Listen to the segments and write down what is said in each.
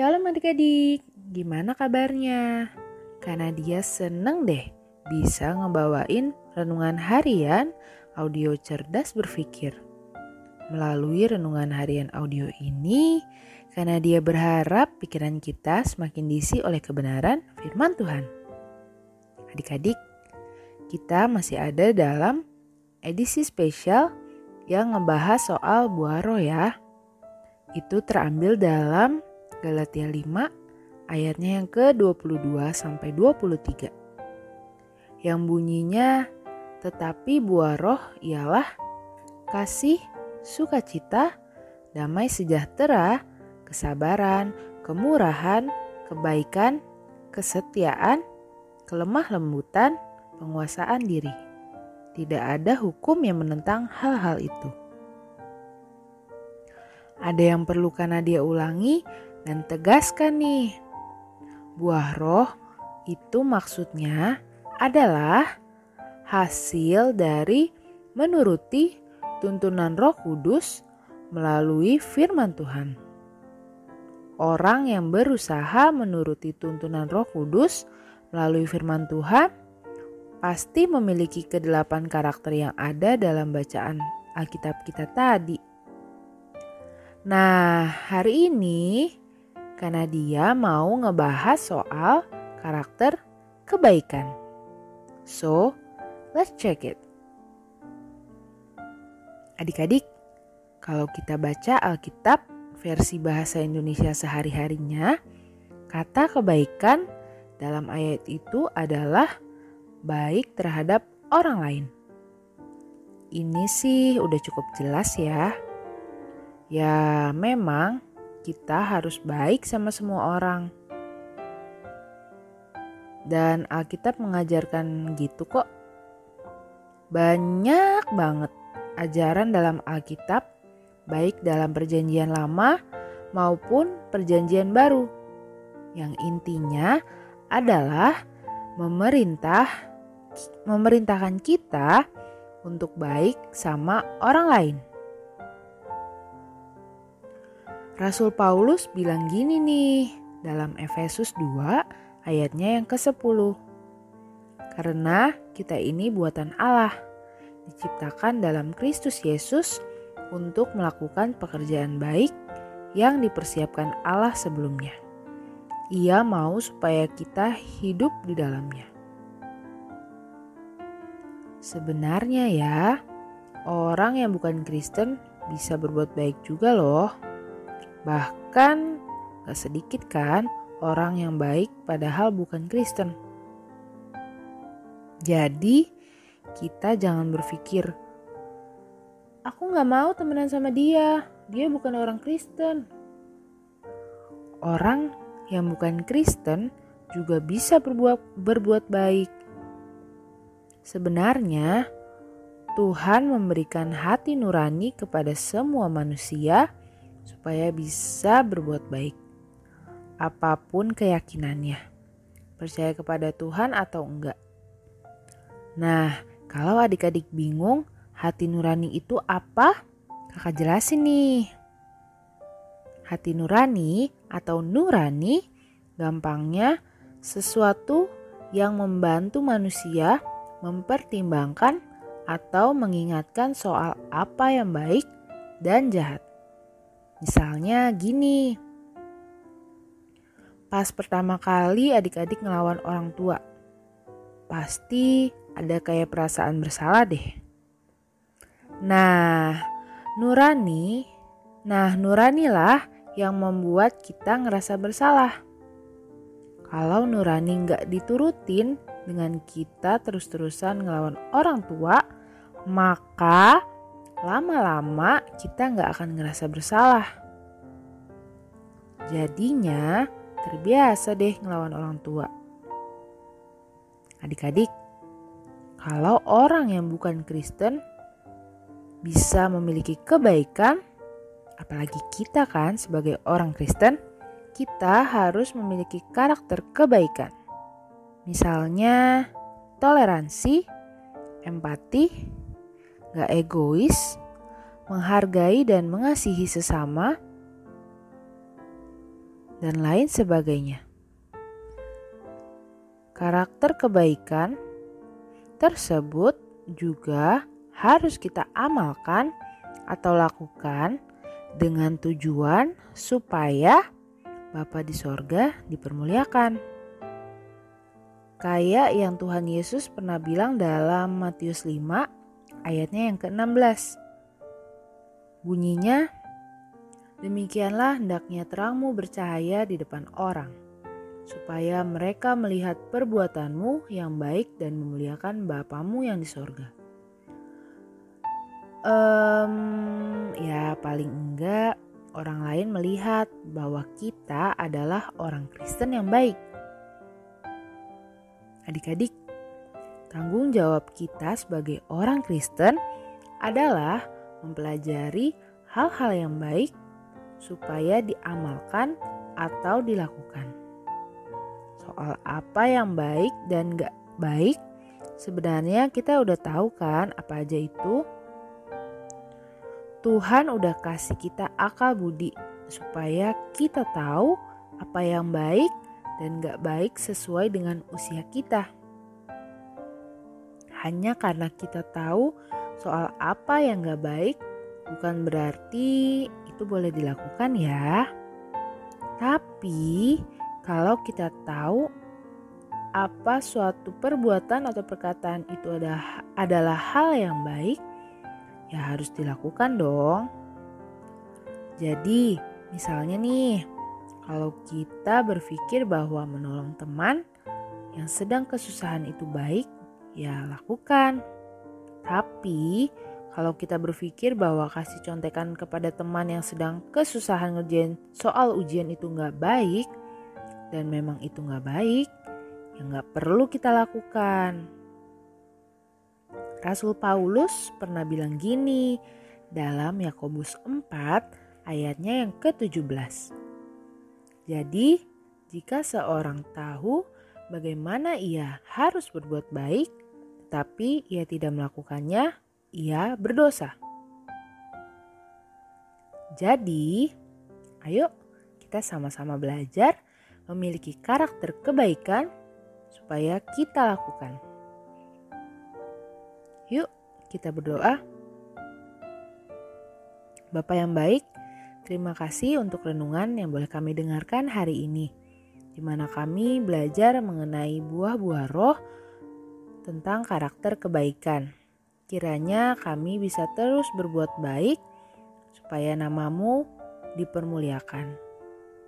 Shalom adik-adik, gimana kabarnya? Karena dia seneng deh bisa ngebawain renungan harian audio cerdas berpikir. Melalui renungan harian audio ini, karena dia berharap pikiran kita semakin diisi oleh kebenaran firman Tuhan. Adik-adik, kita masih ada dalam edisi spesial yang ngebahas soal buah roh ya. Itu terambil dalam Galatia 5 ayatnya yang ke-22 sampai 23. Yang bunyinya tetapi buah roh ialah kasih, sukacita, damai sejahtera, kesabaran, kemurahan, kebaikan, kesetiaan, kelemah lembutan, penguasaan diri. Tidak ada hukum yang menentang hal-hal itu. Ada yang perlu karena dia ulangi dan tegaskan nih. Buah roh itu maksudnya adalah hasil dari menuruti tuntunan Roh Kudus melalui firman Tuhan. Orang yang berusaha menuruti tuntunan Roh Kudus melalui firman Tuhan pasti memiliki kedelapan karakter yang ada dalam bacaan Alkitab kita tadi. Nah, hari ini karena dia mau ngebahas soal karakter kebaikan. So, let's check it. Adik-adik, kalau kita baca Alkitab versi bahasa Indonesia sehari-harinya, kata kebaikan dalam ayat itu adalah baik terhadap orang lain. Ini sih udah cukup jelas ya. Ya, memang kita harus baik sama semua orang. Dan Alkitab mengajarkan gitu kok. Banyak banget ajaran dalam Alkitab, baik dalam Perjanjian Lama maupun Perjanjian Baru, yang intinya adalah memerintah memerintahkan kita untuk baik sama orang lain. Rasul Paulus bilang gini nih dalam Efesus 2 ayatnya yang ke-10. Karena kita ini buatan Allah, diciptakan dalam Kristus Yesus untuk melakukan pekerjaan baik yang dipersiapkan Allah sebelumnya. Ia mau supaya kita hidup di dalamnya. Sebenarnya ya, orang yang bukan Kristen bisa berbuat baik juga loh. Bahkan gak sedikit kan orang yang baik padahal bukan Kristen. Jadi kita jangan berpikir, aku gak mau temenan sama dia, dia bukan orang Kristen. Orang yang bukan Kristen juga bisa berbuat, berbuat baik. Sebenarnya Tuhan memberikan hati nurani kepada semua manusia supaya bisa berbuat baik. Apa pun keyakinannya, percaya kepada Tuhan atau enggak. Nah, kalau adik-adik bingung hati nurani itu apa, kakak jelasin nih. Hati nurani atau nurani gampangnya sesuatu yang membantu manusia mempertimbangkan atau mengingatkan soal apa yang baik dan jahat. Misalnya gini, pas pertama kali adik-adik ngelawan orang tua, pasti ada kayak perasaan bersalah deh. Nah, nurani, nah nurani lah yang membuat kita ngerasa bersalah. Kalau nurani nggak diturutin dengan kita terus-terusan ngelawan orang tua, maka lama-lama kita nggak akan ngerasa bersalah. Jadinya terbiasa deh ngelawan orang tua. Adik-adik, kalau orang yang bukan Kristen bisa memiliki kebaikan, apalagi kita kan sebagai orang Kristen, kita harus memiliki karakter kebaikan. Misalnya toleransi, empati, gak egois, menghargai dan mengasihi sesama, dan lain sebagainya. Karakter kebaikan tersebut juga harus kita amalkan atau lakukan dengan tujuan supaya Bapa di sorga dipermuliakan. Kayak yang Tuhan Yesus pernah bilang dalam Matius 5 ayatnya yang ke-16. Bunyinya, Demikianlah hendaknya terangmu bercahaya di depan orang, supaya mereka melihat perbuatanmu yang baik dan memuliakan Bapamu yang di sorga. Um, ya paling enggak orang lain melihat bahwa kita adalah orang Kristen yang baik. Adik-adik, tanggung jawab kita sebagai orang Kristen adalah mempelajari hal-hal yang baik supaya diamalkan atau dilakukan. Soal apa yang baik dan gak baik, sebenarnya kita udah tahu kan apa aja itu? Tuhan udah kasih kita akal budi supaya kita tahu apa yang baik dan gak baik sesuai dengan usia kita. Hanya karena kita tahu soal apa yang gak baik, bukan berarti itu boleh dilakukan ya. Tapi kalau kita tahu apa suatu perbuatan atau perkataan itu adalah, adalah hal yang baik, ya harus dilakukan dong. Jadi, misalnya nih, kalau kita berpikir bahwa menolong teman yang sedang kesusahan itu baik, ya lakukan. Tapi, kalau kita berpikir bahwa kasih contekan kepada teman yang sedang kesusahan ngerjain soal ujian itu nggak baik, dan memang itu nggak baik, ya nggak perlu kita lakukan. Rasul Paulus pernah bilang gini dalam Yakobus 4 ayatnya yang ke-17. Jadi, jika seorang tahu bagaimana ia harus berbuat baik, tetapi ia tidak melakukannya, ia berdosa. Jadi, ayo kita sama-sama belajar memiliki karakter kebaikan supaya kita lakukan. Yuk, kita berdoa. Bapak yang baik, terima kasih untuk renungan yang boleh kami dengarkan hari ini, di mana kami belajar mengenai buah-buah roh tentang karakter kebaikan. Kiranya kami bisa terus berbuat baik, supaya namamu dipermuliakan.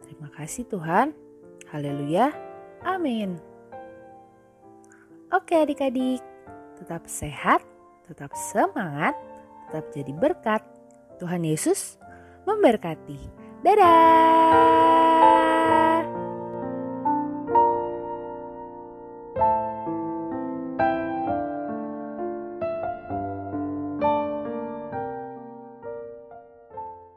Terima kasih Tuhan. Haleluya. Amin. Oke adik-adik, tetap sehat tetap semangat, tetap jadi berkat. Tuhan Yesus memberkati. Dadah!